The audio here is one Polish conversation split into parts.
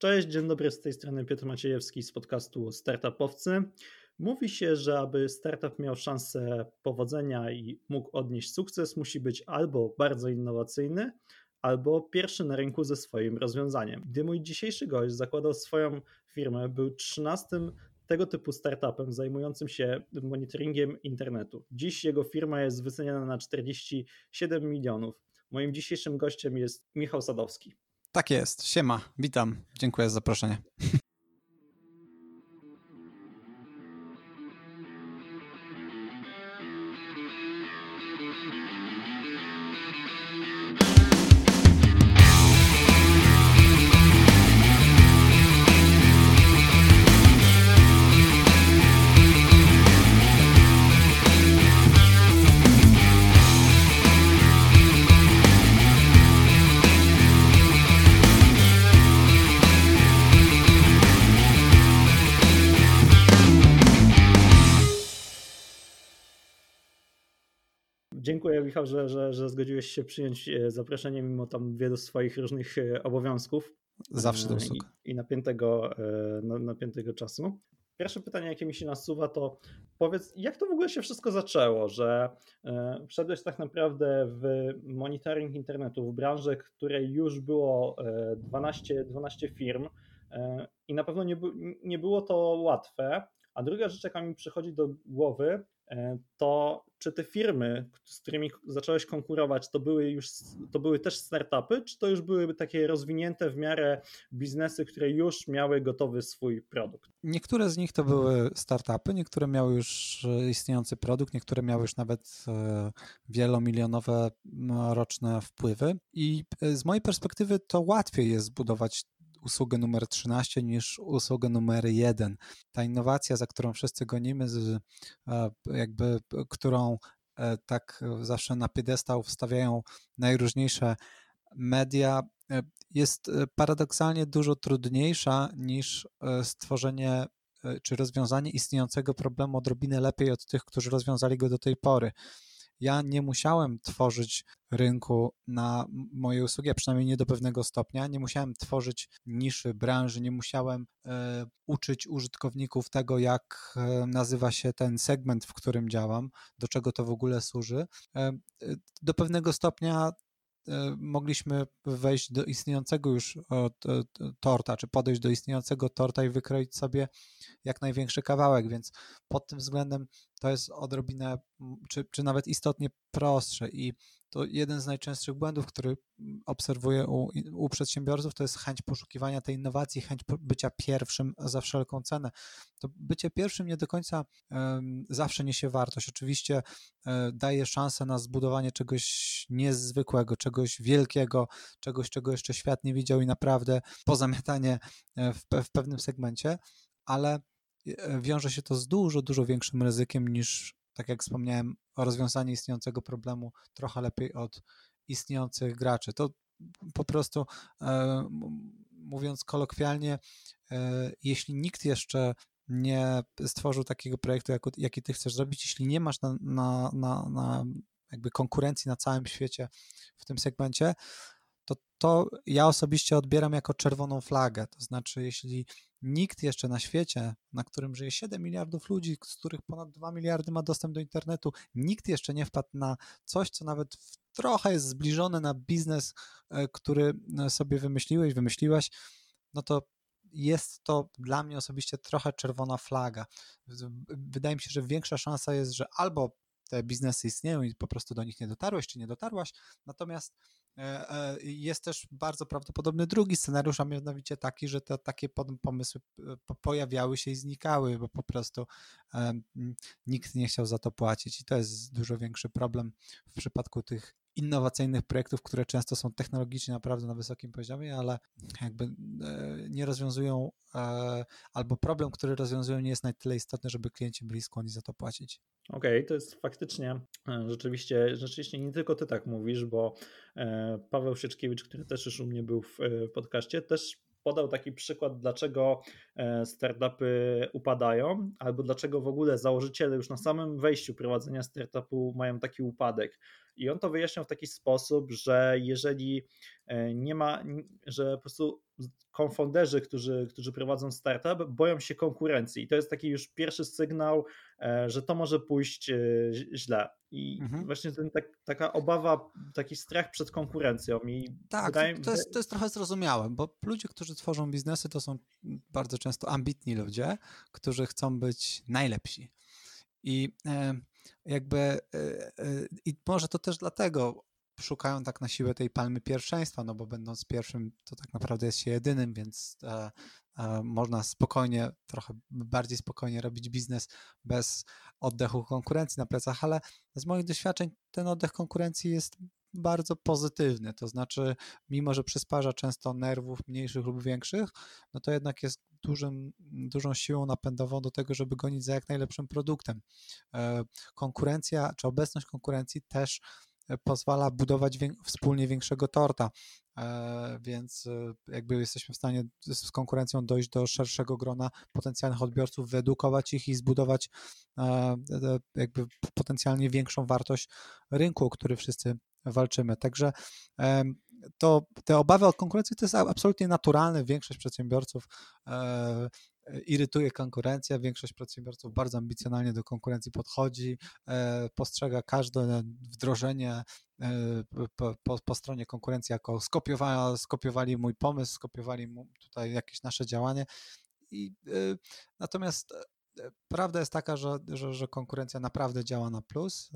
Cześć, dzień dobry, z tej strony Piotr Maciejewski z podcastu Startupowcy. Mówi się, że aby startup miał szansę powodzenia i mógł odnieść sukces, musi być albo bardzo innowacyjny, albo pierwszy na rynku ze swoim rozwiązaniem. Gdy mój dzisiejszy gość zakładał swoją firmę, był 13 tego typu startupem zajmującym się monitoringiem internetu. Dziś jego firma jest wyceniana na 47 milionów. Moim dzisiejszym gościem jest Michał Sadowski. Tak jest. Siema, witam. Dziękuję za zaproszenie. Dziękuję Michał, że, że, że zgodziłeś się przyjąć e, zaproszenie mimo tam wielu swoich różnych e, obowiązków. Zawsze do usług. I, i napiętego, napiętego czasu. Pierwsze pytanie, jakie mi się nasuwa, to powiedz, jak to w ogóle się wszystko zaczęło, że wszedłeś tak naprawdę w monitoring internetu, w branżę, której już było 12, 12 firm i na pewno nie, nie było to łatwe. A druga rzecz, jaka mi przychodzi do głowy, E, to czy te firmy, z którymi zacząłeś konkurować, to były już to były też startupy, czy to już były takie rozwinięte w miarę biznesy, które już miały gotowy swój produkt? Niektóre z nich to były startupy, niektóre miały już e, istniejący produkt, niektóre miały już nawet e, wielomilionowe roczne wpływy. I z mojej perspektywy to łatwiej jest zbudować usługę numer 13 niż usługę numer 1. Ta innowacja, za którą wszyscy gonimy, z, jakby którą e, tak zawsze na piedestał wstawiają najróżniejsze media, e, jest e, paradoksalnie dużo trudniejsza niż stworzenie czy rozwiązanie istniejącego problemu odrobinę lepiej od tych, którzy rozwiązali go do tej pory ja nie musiałem tworzyć rynku na moje usługi, a przynajmniej nie do pewnego stopnia. Nie musiałem tworzyć niszy branży, nie musiałem e, uczyć użytkowników tego, jak e, nazywa się ten segment, w którym działam, do czego to w ogóle służy. E, do pewnego stopnia mogliśmy wejść do istniejącego już torta, czy podejść do istniejącego torta i wykroić sobie jak największy kawałek, więc pod tym względem to jest odrobinę, czy, czy nawet istotnie prostsze i to jeden z najczęstszych błędów, który obserwuję u, u, przedsiębiorców, to jest chęć poszukiwania tej innowacji, chęć bycia pierwszym za wszelką cenę. To bycie pierwszym nie do końca um, zawsze niesie wartość. Oczywiście um, daje szansę na zbudowanie czegoś niezwykłego, czegoś wielkiego, czegoś, czego jeszcze świat nie widział i naprawdę pozamiatanie e, w, w pewnym segmencie, ale wiąże się to z dużo, dużo większym ryzykiem niż tak jak wspomniałem, rozwiązanie istniejącego problemu trochę lepiej od istniejących graczy. To po prostu, e, mówiąc kolokwialnie, e, jeśli nikt jeszcze nie stworzył takiego projektu, jak, jaki ty chcesz zrobić, jeśli nie masz na, na, na, na jakby konkurencji na całym świecie w tym segmencie, to to ja osobiście odbieram jako czerwoną flagę. To znaczy, jeśli nikt jeszcze na świecie, na którym żyje 7 miliardów ludzi, z których ponad 2 miliardy ma dostęp do internetu, nikt jeszcze nie wpadł na coś, co nawet trochę jest zbliżone na biznes, e, który e, sobie wymyśliłeś, wymyśliłaś, no to jest to dla mnie osobiście trochę czerwona flaga. Wydaje mi się, że większa szansa jest, że albo te biznesy istnieją i po prostu do nich nie dotarłeś, czy nie dotarłaś, natomiast jest też bardzo prawdopodobny drugi scenariusz, a mianowicie taki, że te takie pomysły pojawiały się i znikały, bo po prostu nikt nie chciał za to płacić i to jest dużo większy problem w przypadku tych innowacyjnych projektów, które często są technologicznie naprawdę na wysokim poziomie, ale jakby e, nie rozwiązują, albo problem, który rozwiązują, nie jest na tyle istotny, żeby klienci byli skłonni za to płacić. Okej, okay, to jest faktycznie rzeczywiście, rzeczywiście nie tylko ty tak mówisz, bo Paweł Sieczkiewicz, który też już u mnie był w podcaście, też podał taki przykład, dlaczego e, startupy upadają, albo dlaczego w ogóle założyciele już na samym wejściu prowadzenia startupu mają taki upadek. I on to wyjaśniał w taki sposób, że jeżeli e, nie ma, że po prostu konfonderzy, którzy, którzy prowadzą startup, boją się konkurencji. I to jest taki już pierwszy sygnał, e, że to może pójść źle. I mhm. właśnie ten, tak, taka obawa, taki strach przed konkurencją. I tak, wydaje... to, jest, to jest trochę zrozumiałe, bo ludzie, którzy tworzą biznesy, to są bardzo często ambitni ludzie, którzy chcą być najlepsi. I jakby, i może to też dlatego szukają tak na siłę tej palmy pierwszeństwa, no bo będąc pierwszym, to tak naprawdę jest się jedynym, więc e, e, można spokojnie, trochę bardziej spokojnie robić biznes bez oddechu konkurencji na plecach, ale z moich doświadczeń ten oddech konkurencji jest bardzo pozytywny, to znaczy mimo, że przysparza często nerwów mniejszych lub większych, no to jednak jest dużym, dużą siłą napędową do tego, żeby gonić za jak najlepszym produktem. E, konkurencja, czy obecność konkurencji też pozwala budować wspólnie większego torta, e, więc e, jakby jesteśmy w stanie z konkurencją dojść do szerszego grona potencjalnych odbiorców, wyedukować ich i zbudować e, jakby potencjalnie większą wartość rynku, o który wszyscy walczymy. Także to te obawy od konkurencji to jest absolutnie naturalne. Większość przedsiębiorców irytuje konkurencja. Większość przedsiębiorców bardzo ambicjonalnie do konkurencji podchodzi, e, postrzega każde wdrożenie e, po, po, po stronie konkurencji jako skopiowali, skopiowali mój pomysł, skopiowali tutaj jakieś nasze działanie. I, e, natomiast prawda jest taka, że, że, że, konkurencja naprawdę działa na plus.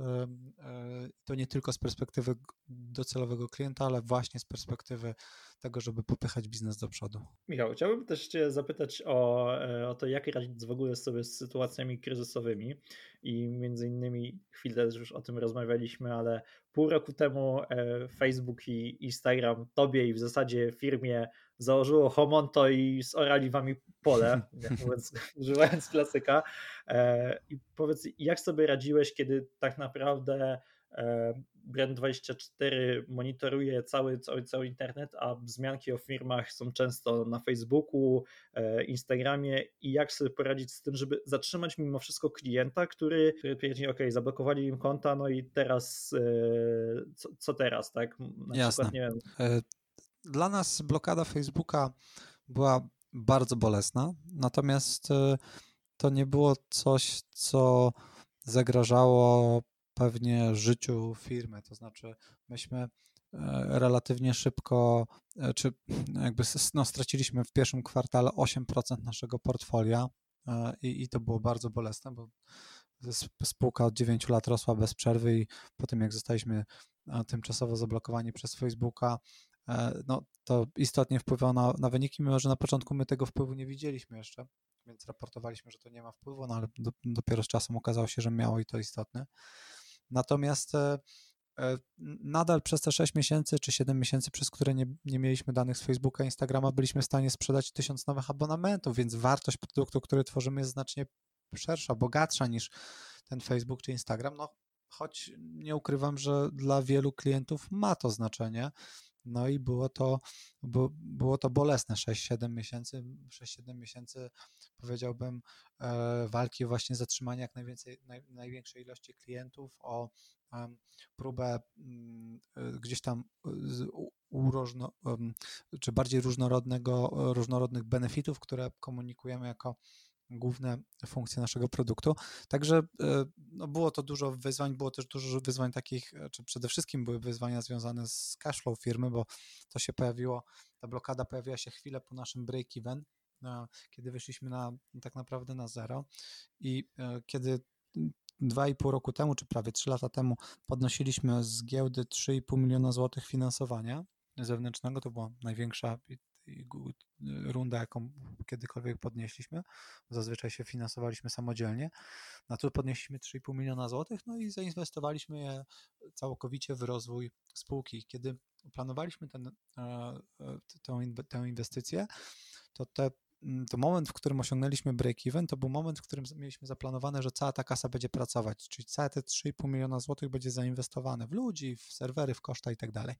To nie tylko z perspektywy docelowego klienta, ale właśnie z perspektywy tego, żeby popychać biznes do przodu. Michał, chciałbym też Cię zapytać o, e, o to, jak radzić w ogóle sobie z sytuacjami kryzysowymi i między innymi chwilę już o tym rozmawialiśmy, ale pół roku temu e, Facebook i Instagram Tobie i w zasadzie firmie założyło homonto i zorali Wami pole, mówiąc, używając klasyka. E, I powiedz, jak sobie radziłeś, kiedy tak naprawdę Brand24 monitoruje cały, cały, cały internet, a wzmianki o firmach są często na Facebooku, e, Instagramie i jak sobie poradzić z tym, żeby zatrzymać mimo wszystko klienta, który, który twierdzi, ok, zablokowali im konta, no i teraz e, co, co teraz, tak? Na Jasne. Przykład, nie wiem. Dla nas blokada Facebooka była bardzo bolesna, natomiast to nie było coś, co zagrażało pewnie życiu firmy. To znaczy, myśmy e, relatywnie szybko, e, czy jakby no, straciliśmy w pierwszym kwartale 8% naszego portfolio e, i, i to było bardzo bolesne, bo spółka od 9 lat rosła bez przerwy i po tym jak zostaliśmy tymczasowo zablokowani przez Facebooka, no to istotnie wpływało na, na wyniki, mimo że na początku my tego wpływu nie widzieliśmy jeszcze, więc raportowaliśmy, że to nie ma wpływu, no ale do, dopiero z czasem okazało się, że miało i to istotne. Natomiast e, e, nadal przez te 6 miesięcy czy 7 miesięcy, przez które nie, nie mieliśmy danych z Facebooka, Instagrama, byliśmy w stanie sprzedać tysiąc nowych abonamentów, więc wartość produktu, który tworzymy jest znacznie szersza, bogatsza niż ten Facebook czy Instagram. No, choć nie ukrywam, że dla wielu klientów ma to znaczenie. No i było to, było to bolesne 6-7 miesięcy, 6-7 miesięcy powiedziałbym e, walki właśnie zatrzymanie jak najwięcej, naj, największej ilości klientów, o próbę mm, e, gdzieś tam uróżno, czy bardziej różnorodnego, różnorodnych benefitów, które komunikujemy jako główne funkcje naszego produktu. Także e, no, było to dużo wyzwań, było też dużo wyzwań takich, e, czy przede wszystkim były wyzwania związane z cashflow firmy, bo to się pojawiło, ta blokada pojawiła się chwilę po naszym break-even, e, kiedy wyszliśmy na tak naprawdę na zero i kiedy dwa i pół roku temu, czy prawie trzy lata temu podnosiliśmy z giełdy 3,5 miliona złotych finansowania zewnętrznego, to była największa runda, jaką kiedykolwiek podnieśliśmy. Zazwyczaj się finansowaliśmy samodzielnie. Na to podnieśliśmy 3,5 miliona złotych, no i zainwestowaliśmy je całkowicie w rozwój spółki. Kiedy planowaliśmy ten, e, e, tę, inwestycję, to te mm, to moment, w którym osiągnęliśmy break-even, to był moment, w którym mieliśmy zaplanowane, że cała ta kasa będzie pracować, czyli całe te 3,5 miliona złotych będzie zainwestowane w ludzi, w serwery, w koszta i tak dalej.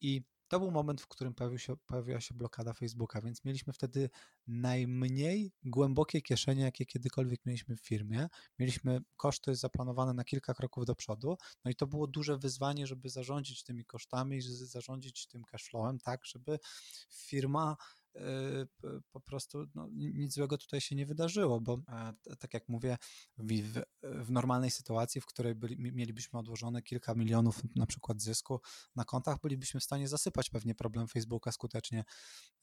I to był moment, w którym pojawił się, pojawiła się blokada Facebooka, więc mieliśmy wtedy najmniej głębokie kieszenie, jakie kiedykolwiek mieliśmy w firmie. Mieliśmy koszty zaplanowane na kilka kroków do przodu, no i to było duże wyzwanie, żeby zarządzić tymi kosztami, zarządzić tym cashflowem, tak, żeby firma po prostu no, nic złego tutaj się nie wydarzyło, bo e, tak jak mówię, w, w normalnej sytuacji, w której byli, mielibyśmy odłożone kilka milionów na przykład zysku na kontach, bylibyśmy w stanie zasypać pewnie problem Facebooka skutecznie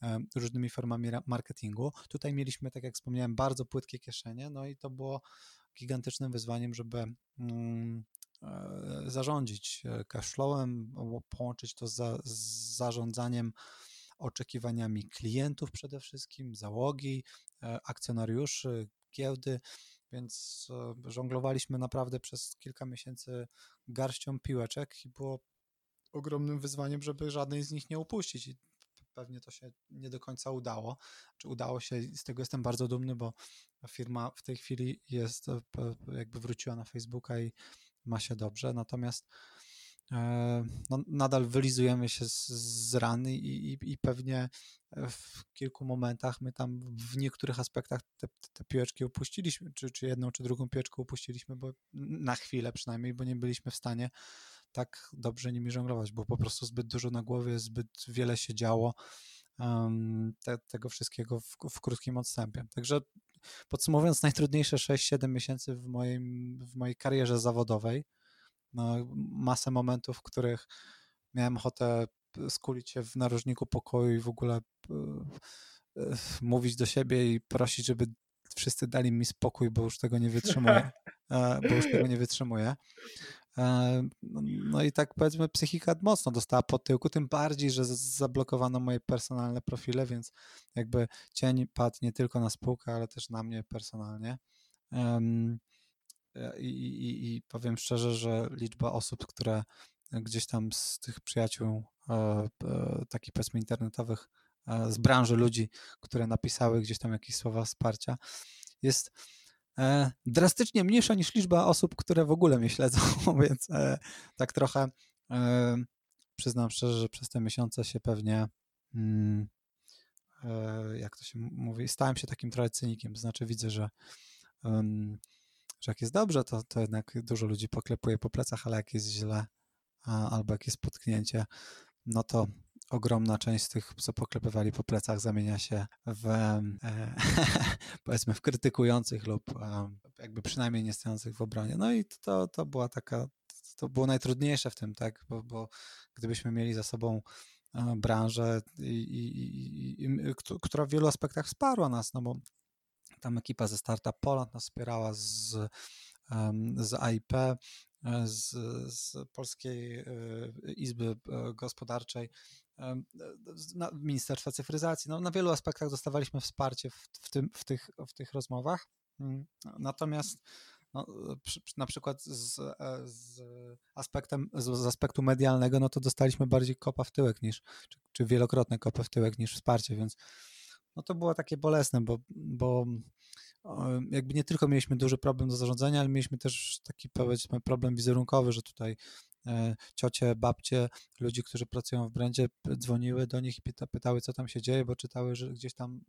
e, różnymi formami marketingu. Tutaj mieliśmy, tak jak wspomniałem, bardzo płytkie kieszenie, no i to było gigantycznym wyzwaniem, żeby mm, e, zarządzić cashflowem, połączyć to z, z zarządzaniem oczekiwaniami klientów przede wszystkim, załogi, e, akcjonariuszy, giełdy, więc e, żonglowaliśmy naprawdę przez kilka miesięcy garścią piłeczek i było ogromnym wyzwaniem, żeby żadnej z nich nie upuścić. I pewnie to się nie do końca udało. Czy udało się, z tego jestem bardzo dumny, bo firma w tej chwili jest, e, jakby wróciła na Facebooka i ma się dobrze. Natomiast no, nadal wylizujemy się z, z rany i, i, i, pewnie w kilku momentach my tam w niektórych aspektach te, te piłeczki upuściliśmy, czy, czy jedną, czy drugą piłeczkę upuściliśmy, bo na chwilę przynajmniej, bo nie byliśmy w stanie tak dobrze nimi żonglować, bo po prostu zbyt dużo na głowie, zbyt wiele się działo um, te, tego wszystkiego w, w krótkim odstępie. Także podsumowując, najtrudniejsze 6-7 miesięcy w, moim, w mojej karierze zawodowej, no, masę momentów, w których miałem ochotę skulić się w narożniku pokoju i w ogóle mówić do siebie i prosić, żeby wszyscy dali mi spokój, bo już tego nie wytrzymuję. E, bo już tego nie wytrzymuję. E, no i tak powiedzmy psychika mocno dostała po tyłku, tym bardziej, że zablokowano moje personalne profile, więc jakby cień padł nie tylko na spółkę, ale też na mnie personalnie. E, I, i, I, powiem szczerze, że liczba osób, które gdzieś tam z tych przyjaciół, e, e, takich powiedzmy internetowych, z branży ludzi, które napisały gdzieś tam jakieś słowa wsparcia, jest drastycznie mniejsza niż liczba osób, które w ogóle mnie śledzą, więc tak trochę przyznam szczerze, że przez te miesiące się pewnie mm, jak to się mówi, stałem się takim trochę cynikiem, znaczy widzę, że że jak jest dobrze, to, to jednak dużo ludzi poklepuje po plecach, ale jak jest źle albo jak jest potknięcie, no to ogromna część z tych, co poklepywali po plecach, zamienia się w e, powiedzmy w krytykujących lub e, jakby przynajmniej nie stojących w obronie. No i to, to była taka, to było najtrudniejsze w tym, tak, bo, bo gdybyśmy mieli za sobą e, branżę, i, i, i, która w wielu aspektach wsparła nas, no bo tam ekipa ze Startup Poland nas wspierała z, z AIP, e, z, z Polskiej e, Izby e, Gospodarczej, Ministerstwa Cyfryzacji. No, na wielu aspektach dostawaliśmy wsparcie w, w, tym, w, tych, w tych rozmowach. Mm, natomiast no, na przykład z, z, aspektem, z, aspektu medialnego, no to dostaliśmy bardziej kopa w tyłek niż, czy, czy wielokrotne kopę w tyłek niż wsparcie, więc no to było takie bolesne, bo, bo jakby nie tylko mieliśmy duży problem do zarządzania, ale mieliśmy też taki powiedzmy problem wizerunkowy, że tutaj ciocie, babcie, ludzi, którzy pracują w brandzie, dzwoniły do nich i pyta, pytały, co tam się dzieje, bo czytały że gdzieś tam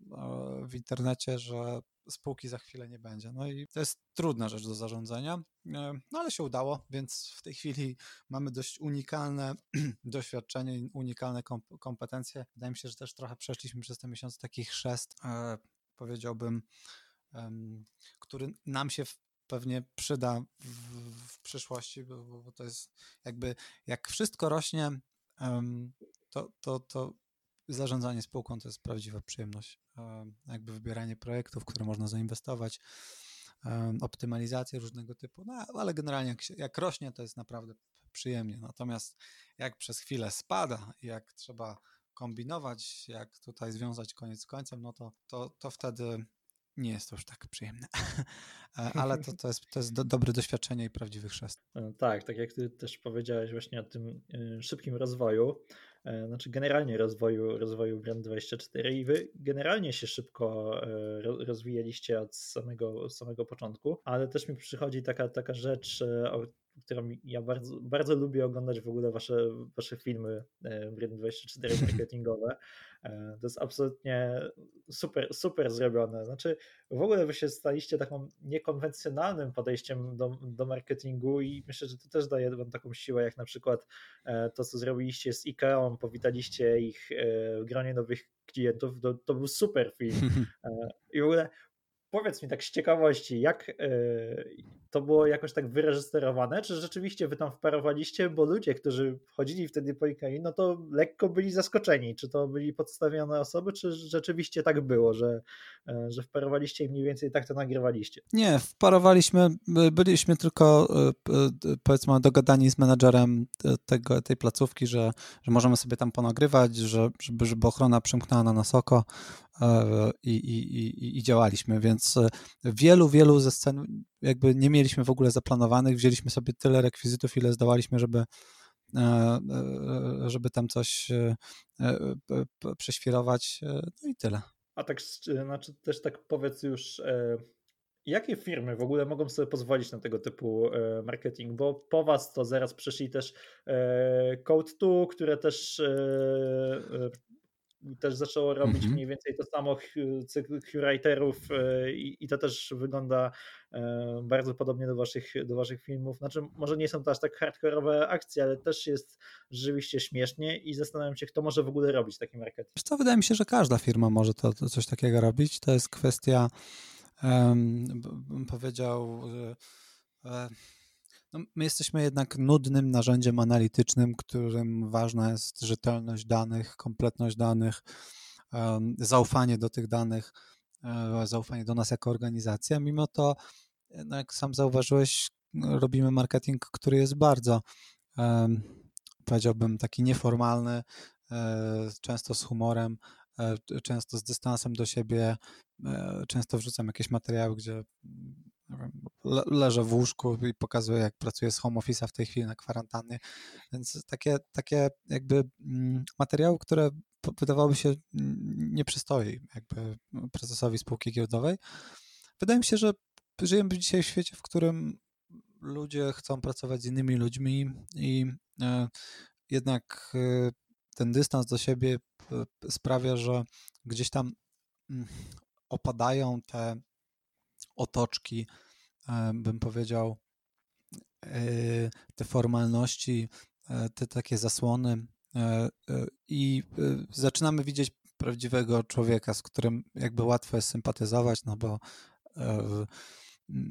w internecie, że spółki za chwilę nie będzie. No i to jest trudna rzecz do zarządzania, e, no ale się udało, więc w tej chwili mamy dość unikalne doświadczenie, unikalne kompetencje. Wydaje mi się, że też trochę przeszliśmy przez te miesiące takich chrzest, e, powiedziałbym, który nam się pewnie przyda w, w przyszłości, bo, bo, to jest jakby jak wszystko rośnie, to, to, to zarządzanie spółką to jest prawdziwa przyjemność. Jakby wybieranie projektów, które można zainwestować, optymalizację różnego typu, no ale generalnie jak, się, jak rośnie, to jest naprawdę przyjemnie. Natomiast jak przez chwilę spada, jak trzeba kombinować, jak tutaj związać koniec z końcem, no to, to, to wtedy nie jest to już tak przyjemne, e, ale to, to jest, to jest do, dobre doświadczenie i prawdziwy chrzest. E, tak, tak jak ty też powiedziałeś właśnie o tym e, szybkim rozwoju, znaczy generalnie rozwoju, rozwoju Brand24 i wy generalnie się szybko rozwijaliście od samego, samego początku, ale też mi przychodzi taka, taka rzecz, którą ja bardzo, bardzo lubię oglądać w ogóle wasze, wasze filmy Brain24 marketingowe. To jest absolutnie super, super zrobione. Znaczy, w ogóle wy się staliście taką niekonwencjonalnym podejściem do, do marketingu i myślę, że to też daje wam taką siłę, jak na przykład to, co zrobiliście z IKEA, powitaliście ich w gronie nowych klientów, to, to był super film. I w ogóle powiedz mi tak z ciekawości, jak e, to było jakoś tak wyreżyserowane, czy rzeczywiście wy tam wparowaliście, bo ludzie, którzy wchodzili wtedy po Ikei, no to lekko byli zaskoczeni, czy to byli podstawione osoby, czy rzeczywiście tak było, że, e, że wparowaliście i mniej więcej tak to nagrywaliście? Nie, wparowaliśmy, byliśmy tylko e, powiedzmy dogadani z menadżerem tego, tej placówki, że, że możemy sobie tam ponagrywać, że, żeby, żeby ochrona przymknęła na nas oko, i, i, i, działaliśmy, więc e, wielu, wielu ze scen jakby nie mieliśmy w ogóle zaplanowanych, wzięliśmy sobie tyle rekwizytów, ile zdołaliśmy, żeby e, żeby tam coś prześwirować, no i tyle. A tak, znaczy też tak powiedz już, jakie firmy w ogóle mogą sobie pozwolić na tego typu marketing? Bo po was to zaraz przyszli też Code2, które też też zaczęło robić mhm. mniej więcej to samo cykl curatorów e, i, i to też wygląda e, bardzo podobnie do waszych, do waszych filmów. Znaczy, może nie są to aż tak hardkorowe akcje, ale też jest rzeczywiście śmiesznie i zastanawiam się, kto może w ogóle robić taki marketing. Wiesz co, wydaje mi się, że każda firma może to, to coś takiego robić. To jest kwestia, um, bym powiedział, um, no, my jesteśmy jednak nudnym narzędziem analitycznym, którym ważna jest rzetelność danych, kompletność danych, zaufanie do tych danych, e, zaufanie do nas jako organizacja. Mimo to, no jak sam zauważyłeś, robimy marketing, który jest bardzo, powiedziałbym, taki nieformalny, e, często z humorem, e, często z dystansem do siebie. Często wrzucam jakieś materiały, gdzie le, leżę w łóżku i pokazuję, jak pracuję z home office'a w tej chwili na kwarantannie. Więc takie, takie jakby mm, materiały, które wydawałoby się nie przystoi jakby prezesowi spółki giełdowej. Wydaje mi się, że żyjemy dzisiaj w świecie, w którym ludzie chcą pracować z innymi ludźmi i e, jednak e, ten dystans do siebie sprawia, że gdzieś tam mm, opadają te otoczki, e, bym powiedział, e, te formalności, e, te takie zasłony i zaczynamy widzieć prawdziwego człowieka, z którym jakby łatwo jest sympatyzować, no bo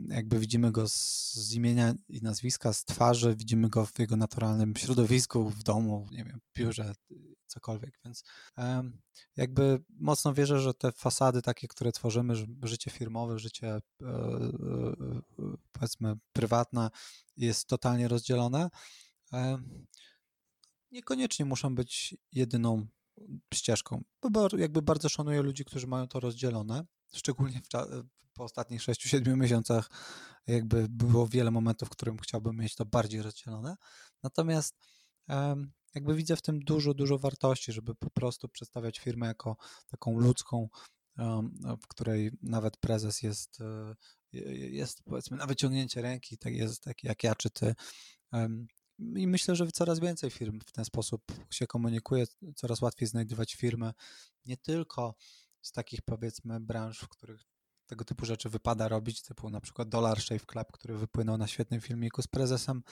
jakby widzimy go z, imienia i nazwiska, z twarzy, widzimy go w jego naturalnym środowisku, w domu, nie wiem, w biurze, cokolwiek, więc jakby mocno wierzę, że te fasady takie, które tworzymy, życie firmowe, życie e, e, powiedzmy prywatne jest totalnie rozdzielone. Niekoniecznie muszą być jedyną ścieżką, jakby bardzo szanuję ludzi, którzy mają to rozdzielone, szczególnie w, po ostatnich 6-7 miesiącach jakby było wiele momentów, w którym chciałbym mieć to bardziej rozdzielone. Natomiast jakby widzę w tym dużo, dużo wartości, żeby po prostu przedstawiać firmę jako taką ludzką, w której nawet prezes jest, e, jest powiedzmy na wyciągnięcie ręki, tak jest tak jak ja czy ty. I myślę, że coraz więcej firm w ten sposób się komunikuje, coraz łatwiej znajdować firmy nie tylko z takich powiedzmy branż, w których tego typu rzeczy wypada robić, typu na przykład Dollar Shave Club, który wypłynął na świetnym filmiku z prezesem,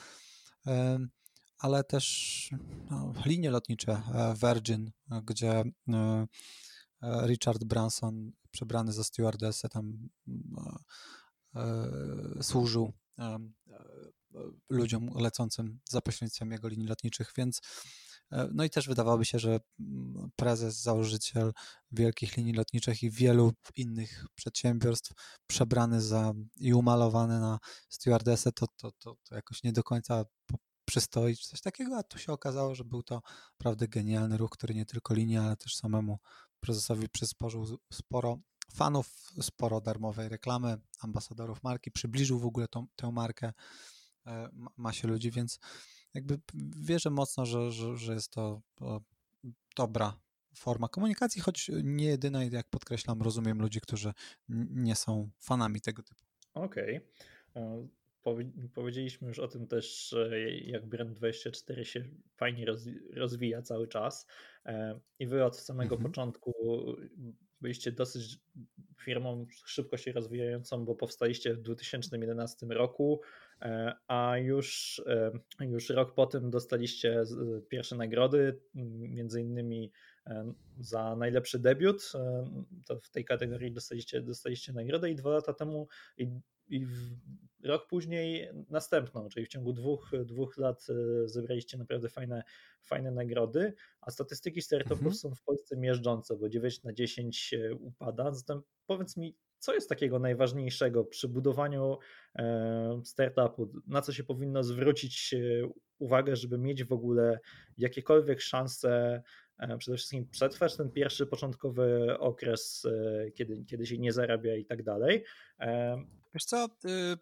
ale też no, linie lotnicze e, Virgin, gdzie e, e, Richard Branson przebrany za stewardessę tam służył ludziom lecącym za pośrednictwem jego linii lotniczych, więc no i też wydawałoby się, że mm, prezes, założyciel wielkich linii lotniczych i wielu innych przedsiębiorstw przebrany za i umalowany na stewardessę, to, to, to, to jakoś nie do końca przystoi czy coś takiego, a tu się okazało, że był to naprawdę genialny ruch, który nie tylko linii, ale też samemu prezesowi przysporzył sporo fanów, sporo darmowej reklamy, ambasadorów marki, przybliżył w ogóle tą, tę markę e, masie ludzi, więc jakby wierzę mocno, że, że, że jest to dobra forma komunikacji, choć nie jedyna, jak podkreślam, rozumiem ludzi, którzy nie są fanami tego typu. Okej. Okay. E, powiedzieliśmy już o tym też, jak Brand24 się fajnie rozwija cały czas i wy od samego mhm. początku byliście dosyć firmą szybko się rozwijającą, bo powstaliście w 2011 roku, e, a już, e, już rok potem dostaliście pierwsze nagrody, między innymi e, za najlepszy debiut. To w tej kategorii dostaliście, dostaliście nagrodę i dwa lata temu i, i rok później następną, czyli w ciągu dwóch, dwóch lat zebraliście naprawdę fajne, fajne nagrody, a statystyki startupów mhm. są w Polsce miażdżące, bo 9 na 10 upada. Zatem powiedz mi, co jest takiego najważniejszego przy budowaniu e, startupu? Na co się powinno zwrócić e, uwagę, żeby mieć w ogóle jakiekolwiek szanse e, przede wszystkim przetrwać ten pierwszy początkowy okres, kiedy, kiedy się nie zarabia i tak dalej. Wiesz co, y,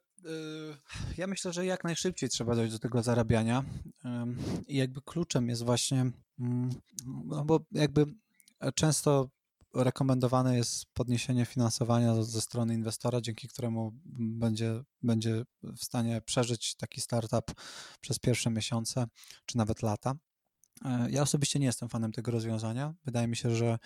ja myślę, że jak najszybciej trzeba dojść do tego zarabiania i jakby kluczem jest właśnie, mm, no bo jakby często rekomendowane jest podniesienie finansowania ze strony inwestora, dzięki któremu będzie, będzie w stanie przeżyć taki startup przez pierwsze miesiące czy nawet lata. E, ja osobiście nie jestem fanem tego rozwiązania. Wydaje mi się, że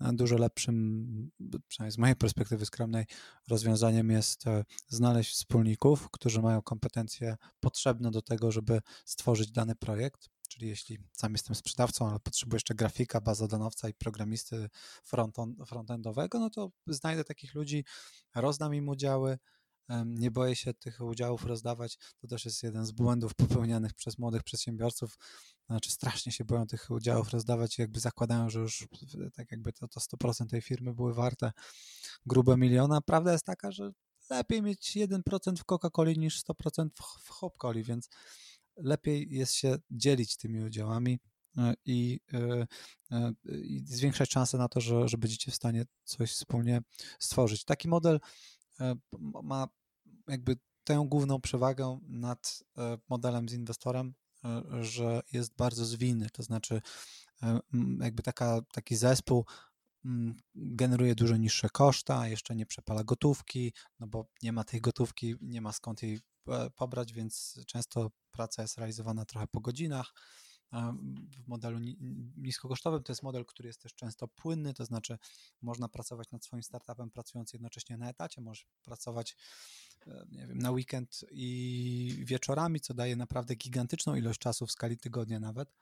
dużo lepszym, przynajmniej z mojej perspektywy skromnej, rozwiązaniem jest e, znaleźć wspólników, którzy mają kompetencje potrzebne do tego, żeby stworzyć dany projekt czyli jeśli sam jestem sprzedawcą, ale potrzebuję jeszcze grafika, bazodonowca i programisty frontendowego, no to znajdę takich ludzi, rozdam im udziały, nie boję się tych udziałów rozdawać. To też jest jeden z błędów popełnianych przez młodych przedsiębiorców. Znaczy, strasznie się boją tych udziałów rozdawać jakby zakładają, że już tak jakby to, to 100% tej firmy były warte grube miliona. Prawda jest taka, że lepiej mieć 1% w Coca-Coli niż 100% w Hopcoli, więc lepiej jest się dzielić tymi udziałami e, i, e, e, i zwiększać szanse na to, że, że będziecie w stanie coś wspólnie stworzyć. Taki model ma jakby tę główną przewagę nad modelem z inwestorem, że jest bardzo zwinny, to znaczy jakby taka, taki zespół generuje dużo niższe koszta, jeszcze nie przepala gotówki, no bo nie ma tej gotówki, nie ma skąd jej pobrać, więc często praca jest realizowana trochę po godzinach. W modelu niskokosztowym to jest model, który jest też często płynny, to znaczy można pracować nad swoim startupem pracując jednocześnie na etacie, możesz pracować e, nie wiem, na weekend i wieczorami, co daje naprawdę gigantyczną ilość czasu w skali tygodnia nawet,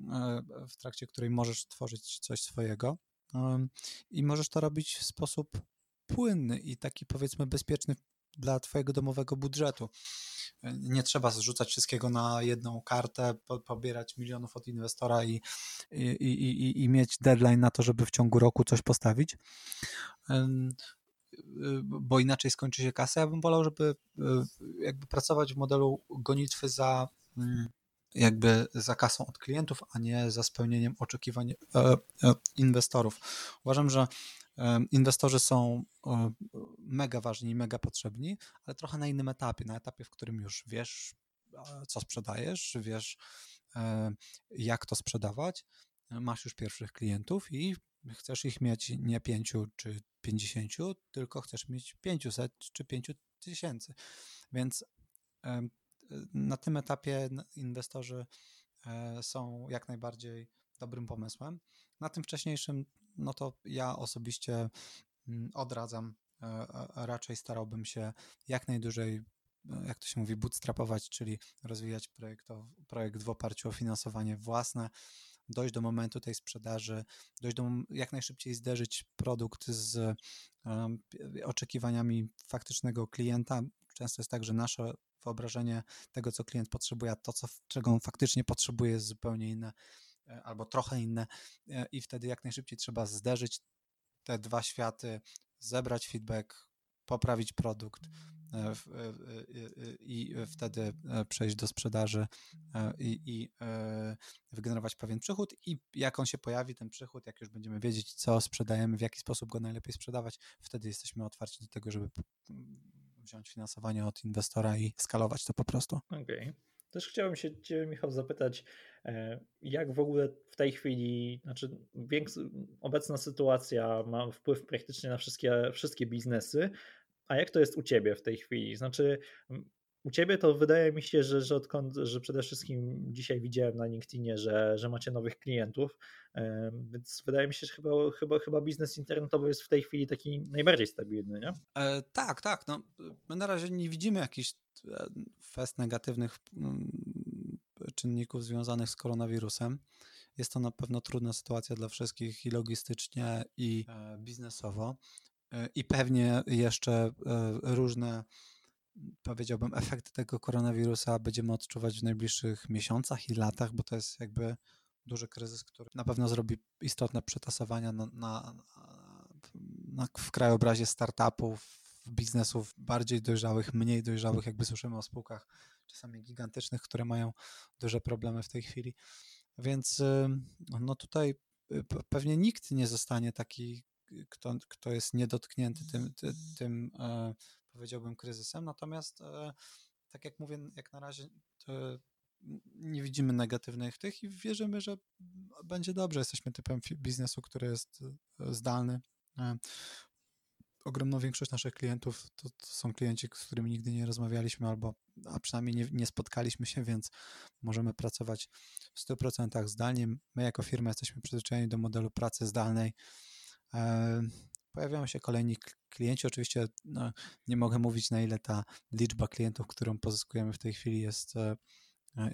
e, w trakcie której możesz tworzyć coś swojego i możesz to robić w sposób płynny i taki powiedzmy bezpieczny dla Twojego domowego budżetu. Nie trzeba zrzucać wszystkiego na jedną kartę, po, pobierać milionów od inwestora i, i, i, i mieć deadline na to, żeby w ciągu roku coś postawić bo inaczej skończy się kasa. Ja bym wolał, żeby jakby pracować w modelu gonitwy za mm, jakby za kasą od klientów, a nie za spełnieniem oczekiwań e, e, inwestorów. Uważam, że Inwestorzy są mega ważni, mega potrzebni, ale trochę na innym etapie, na etapie, w którym już wiesz, co sprzedajesz, wiesz, e, jak to sprzedawać, masz już pierwszych klientów i chcesz ich mieć nie pięciu czy pięćdziesięciu, tylko chcesz mieć pięciuset czy pięciu tysięcy. Więc na tym etapie inwestorzy e, są jak najbardziej dobrym pomysłem. Na tym wcześniejszym no to ja osobiście mm, odradzam. E, e, raczej starałbym się jak najdłużej, e, jak to się mówi, bootstrapować, czyli rozwijać projekt, projekt w oparciu o finansowanie własne, dojść do momentu tej sprzedaży, dojść do jak najszybciej zderzyć produkt z oczekiwaniami faktycznego klienta. Często jest tak, że nasze wyobrażenie tego, co klient potrzebuje, a to, co, czego on faktycznie potrzebuje, jest zupełnie inne albo trochę inne e, i wtedy jak najszybciej trzeba zderzyć te dwa światy, zebrać feedback, poprawić produkt e, i wtedy przejść do sprzedaży i, i wygenerować pewien przychód i jak on się pojawi, ten przychód, jak już będziemy wiedzieć, co sprzedajemy, w jaki sposób go najlepiej sprzedawać, wtedy jesteśmy otwarci do tego, żeby wziąć finansowanie od inwestora i skalować to po prostu. Okej. Okay. Też chciałbym się Ciebie, Michał, zapytać, e, jak w ogóle w tej chwili, znaczy obecna sytuacja ma wpływ praktycznie na wszystkie, wszystkie biznesy, a jak to jest u Ciebie w tej chwili? Znaczy, u ciebie to wydaje mi się, że, że odkąd, że przede wszystkim dzisiaj widziałem na LinkedInie, że, że macie nowych klientów, więc wydaje mi się, że chyba, chyba, chyba biznes internetowy jest w tej chwili taki najbardziej stabilny, nie? E, tak, tak. No, my na razie nie widzimy jakichś e, fest negatywnych mm, czynników związanych z koronawirusem. Jest to na pewno trudna sytuacja dla wszystkich i logistycznie, i e, biznesowo. E, I pewnie jeszcze różne powiedziałbym, efekty tego koronawirusa będziemy odczuwać w najbliższych miesiącach i latach, bo to jest jakby duży kryzys, który na pewno zrobi istotne przetasowania na, na, na, w krajobrazie startupów, biznesów bardziej dojrzałych, mniej dojrzałych, jakby słyszymy o spółkach czasami gigantycznych, które mają duże problemy w tej chwili. Więc no tutaj y, pewnie nikt nie zostanie taki, kto, kto jest niedotknięty tym, tym, tym powiedziałbym, kryzysem. Natomiast, e, tak jak mówię, jak na razie nie widzimy negatywnych tych i wierzymy, że będzie dobrze. Jesteśmy typem biznesu, który jest e, zdalny. E, ogromną większość naszych klientów to, to, są klienci, z którymi nigdy nie rozmawialiśmy, albo a przynajmniej nie, nie spotkaliśmy się, więc możemy pracować w 100% zdalnie. My jako firma jesteśmy przyzwyczajeni do modelu pracy zdalnej pojawiają się kolejni klienci. Oczywiście no, nie mogę mówić, na ile ta liczba klientów, którą pozyskujemy w tej chwili jest, e,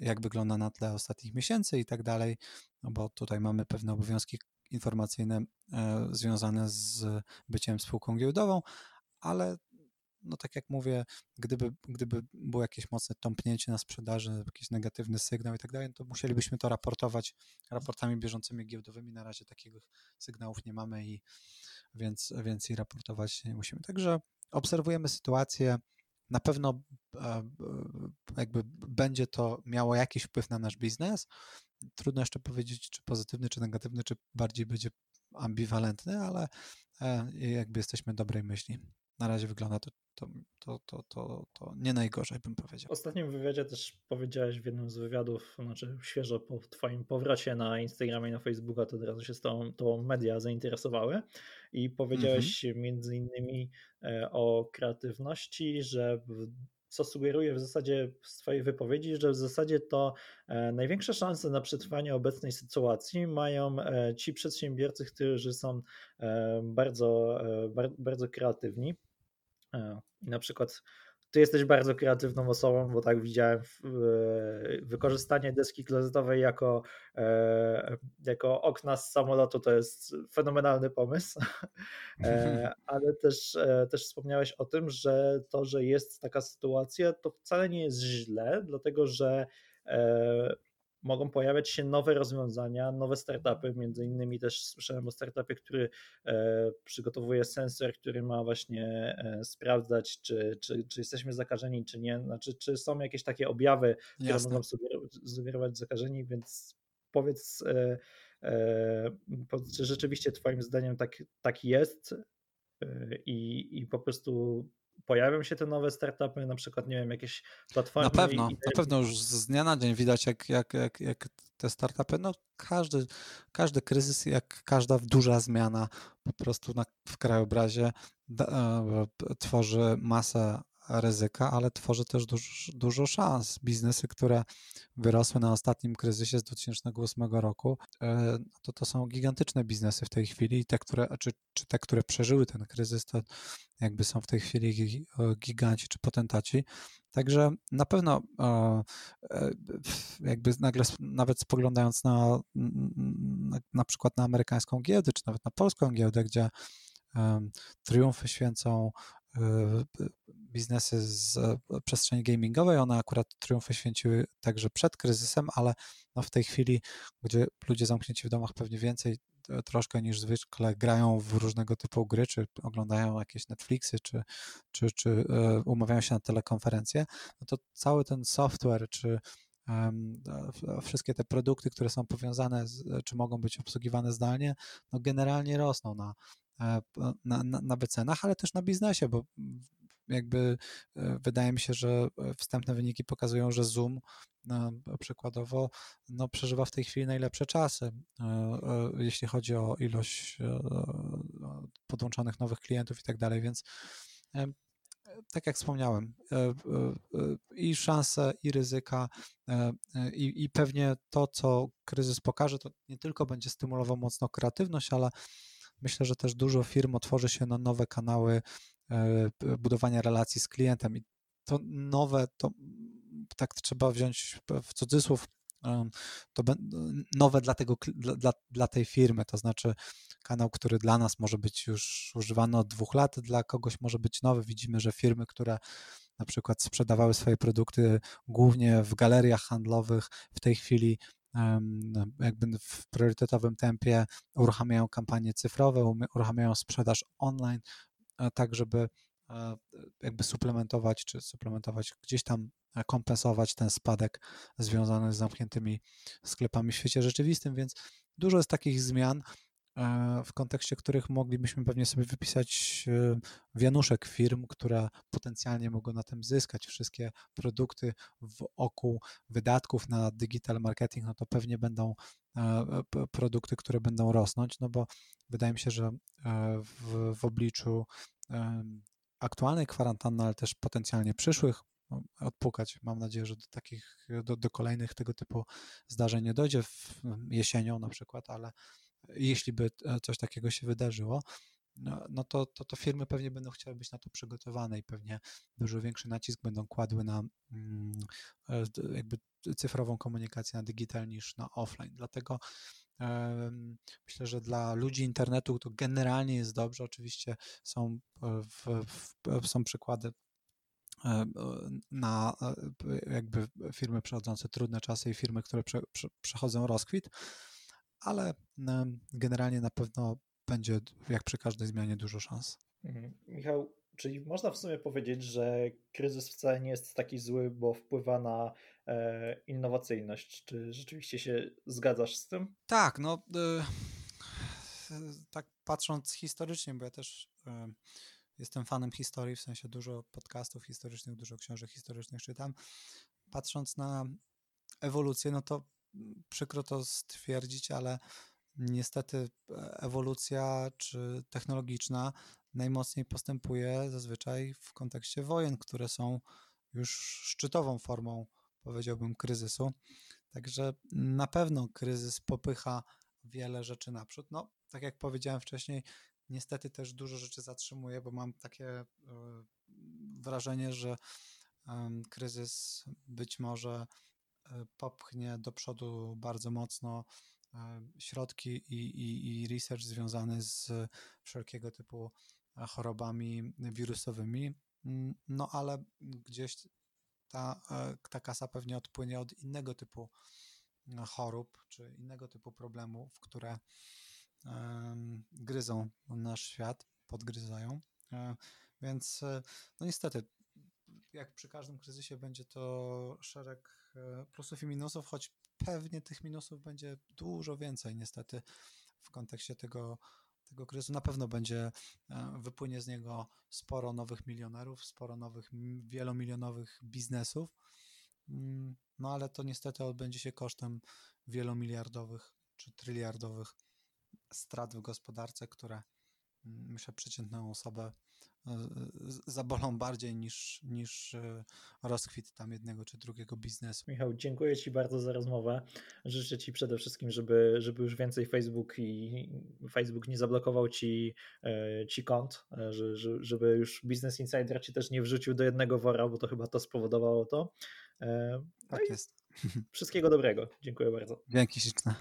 jak wygląda na tle ostatnich miesięcy i tak dalej, no bo tutaj mamy pewne obowiązki informacyjne e, związane z byciem spółką giełdową, ale no tak jak mówię, gdyby, gdyby było jakieś mocne tąpnięcie na sprzedaży, jakiś negatywny sygnał i tak dalej, to musielibyśmy to raportować raportami bieżącymi giełdowymi. Na razie takich sygnałów nie mamy i więc, więc i raportować nie musimy. Także obserwujemy sytuację. Na pewno e, jakby będzie to miało jakiś wpływ na nasz biznes. Trudno jeszcze powiedzieć, czy pozytywny, czy negatywny, czy bardziej będzie ambiwalentny, ale e, jakby jesteśmy dobrej myśli na razie wygląda to, to, to, to, to, to nie najgorzej, bym powiedział. W ostatnim wywiadzie też powiedziałeś w jednym z wywiadów, znaczy świeżo po Twoim powrocie na Instagramie i na Facebooka, to od razu się z tą, tą media zainteresowały i powiedziałeś mhm. między innymi e, o kreatywności, że co sugeruje w zasadzie z Twojej wypowiedzi, że w zasadzie to e, największe szanse na przetrwanie obecnej sytuacji mają e, ci przedsiębiorcy, którzy są bardzo, bardzo kreatywni. Na przykład ty jesteś bardzo kreatywną osobą, bo tak widziałem wykorzystanie deski klozetowej jako, e, jako okna z samolotu to jest fenomenalny pomysł, e, ale też, e, też wspomniałeś o tym, że to, że jest taka sytuacja, to wcale nie jest źle, dlatego że mogą pojawiać się nowe rozwiązania, nowe startupy. Między innymi też słyszałem o startupie, który e, przygotowuje sensor, który ma właśnie e, sprawdzać, czy, czy, czy jesteśmy zakażeni, czy nie. Znaczy, czy są jakieś takie objawy, które Jasne. mogą sugerować zakażeni, więc powiedz, e, czy rzeczywiście Twoim zdaniem tak, tak jest i, i po prostu pojawią się te nowe startupy, na przykład, nie wiem, jakieś platformy. Na pewno, i... na pewno już z dnia na dzień widać, jak, jak, jak, jak te startupy, no każdy, każdy kryzys, jak każda duża zmiana po prostu na, w krajobrazie da, e, tworzy masę ryzyka, ale tworzy też dużo, dużo szans. Biznesy, które wyrosły na ostatnim kryzysie z 2008 roku, e, to to są gigantyczne biznesy w tej chwili i te, które, czy, czy te, które przeżyły ten kryzys, to jakby są w tej chwili giganci czy potentaci. Także na pewno e, jakby nagle nawet spoglądając na na przykład na amerykańską giełdę, czy nawet na polską giełdę, gdzie triumfy święcą e, biznesy z e, przestrzeni gamingowej. One akurat triumfy święciły także przed kryzysem, ale no w tej chwili, gdzie ludzie zamknięci w domach pewnie więcej e, troszkę niż zwykle grają w różnego typu gry, czy oglądają jakieś Netflixy, czy, czy, czy e, umawiają się na telekonferencje, no to cały ten software, czy wszystkie te produkty, które są powiązane, z, czy mogą być obsługiwane zdalnie, no generalnie rosną na, na, na, na wycenach, ale też na biznesie, bo jakby e, wydaje mi się, że e, wstępne wyniki pokazują, że Zoom no, przykładowo no, przeżywa w tej chwili najlepsze czasy, e, jeśli chodzi o ilość podłączonych nowych klientów i tak dalej, więc tak jak wspomniałem, i szanse, i ryzyka, i, i pewnie to, co kryzys pokaże, to nie tylko będzie stymulował mocno kreatywność, ale myślę, że też dużo firm otworzy się na nowe kanały budowania relacji z klientem. I to nowe, to tak trzeba wziąć w cudzysłów, to nowe dla, tego, dla, dla tej firmy, to znaczy kanał, który dla nas może być już używany od dwóch lat, dla kogoś może być nowy. Widzimy, że firmy, które na przykład sprzedawały swoje produkty głównie w galeriach handlowych, w tej chwili jakby w priorytetowym tempie uruchamiają kampanie cyfrowe, uruchamiają sprzedaż online, e, tak żeby jakby suplementować, czy suplementować, gdzieś tam kompensować ten spadek związany z zamkniętymi sklepami w świecie rzeczywistym, więc dużo jest takich zmian. E, w kontekście których moglibyśmy pewnie sobie wypisać e, wianuszek firm, które potencjalnie mogą na tym zyskać. Wszystkie produkty wokół wydatków na digital marketing, no to pewnie będą e, produkty, które będą rosnąć, no bo wydaje mi się, że w, w obliczu aktualnej kwarantanny, ale też potencjalnie przyszłych, no, odpukać. Mam nadzieję, że do takich, do, do kolejnych tego typu zdarzeń nie dojdzie w jesienią na przykład, ale jeśli by e, coś takiego się wydarzyło, no, no to, to, to firmy pewnie będą chciały być na to przygotowane i pewnie dużo większy nacisk będą kładły na mm, e, jakby cyfrową komunikację na digital niż na offline. Dlatego myślę, że dla ludzi internetu to generalnie jest dobrze. Oczywiście są, e, w, w, są przykłady na jakby firmy przechodzące trudne czasy i firmy, które prze, prze, przechodzą rozkwit ale generalnie na pewno będzie, jak przy każdej zmianie, dużo szans. Mhm. Michał, czyli można w sumie powiedzieć, że kryzys wcale nie jest taki zły, bo wpływa na e, innowacyjność. Czy rzeczywiście się zgadzasz z tym? Tak, no y, tak patrząc historycznie, bo ja też y, jestem fanem historii, w sensie dużo podcastów historycznych, dużo książek historycznych czytam. Patrząc na ewolucję, no to przykro to stwierdzić, ale niestety ewolucja czy technologiczna najmocniej postępuje zazwyczaj w kontekście wojen, które są już szczytową formą, powiedziałbym, kryzysu. Także na pewno kryzys popycha wiele rzeczy naprzód. No, tak jak powiedziałem wcześniej, niestety też dużo rzeczy zatrzymuje, bo mam takie e, wrażenie, że kryzys być może E, popchnie do przodu bardzo mocno e, środki i, i, i research związany z wszelkiego typu e, chorobami wirusowymi. Mm, no ale gdzieś ta, ta kasa pewnie odpłynie od innego typu chorób czy innego typu problemów, które gryzą nasz świat, podgryzają. Więc no niestety, jak przy każdym kryzysie będzie to szereg E, plusów i minusów, choć pewnie tych minusów będzie dużo więcej niestety w kontekście tego, tego kryzysu. Na pewno będzie, e, wypłynie z niego sporo nowych milionerów, sporo nowych wielomilionowych biznesów, mm, no ale to niestety odbędzie się kosztem wielomiliardowych czy tryliardowych strat w gospodarce, które mm, myślę przeciętną osobę zabolą bardziej niż, niż e, rozkwit tam jednego czy drugiego biznesu. Michał, dziękuję Ci bardzo za rozmowę. Życzę Ci przede wszystkim, żeby, żeby już więcej Facebook i Facebook nie zablokował Ci, e, ci kont, e, żeby już Business Insider Ci też nie wrzucił do jednego wora, bo to chyba to spowodowało to. No tak jest. Wszystkiego dobrego. Dziękuję bardzo. Dzięki śliczne.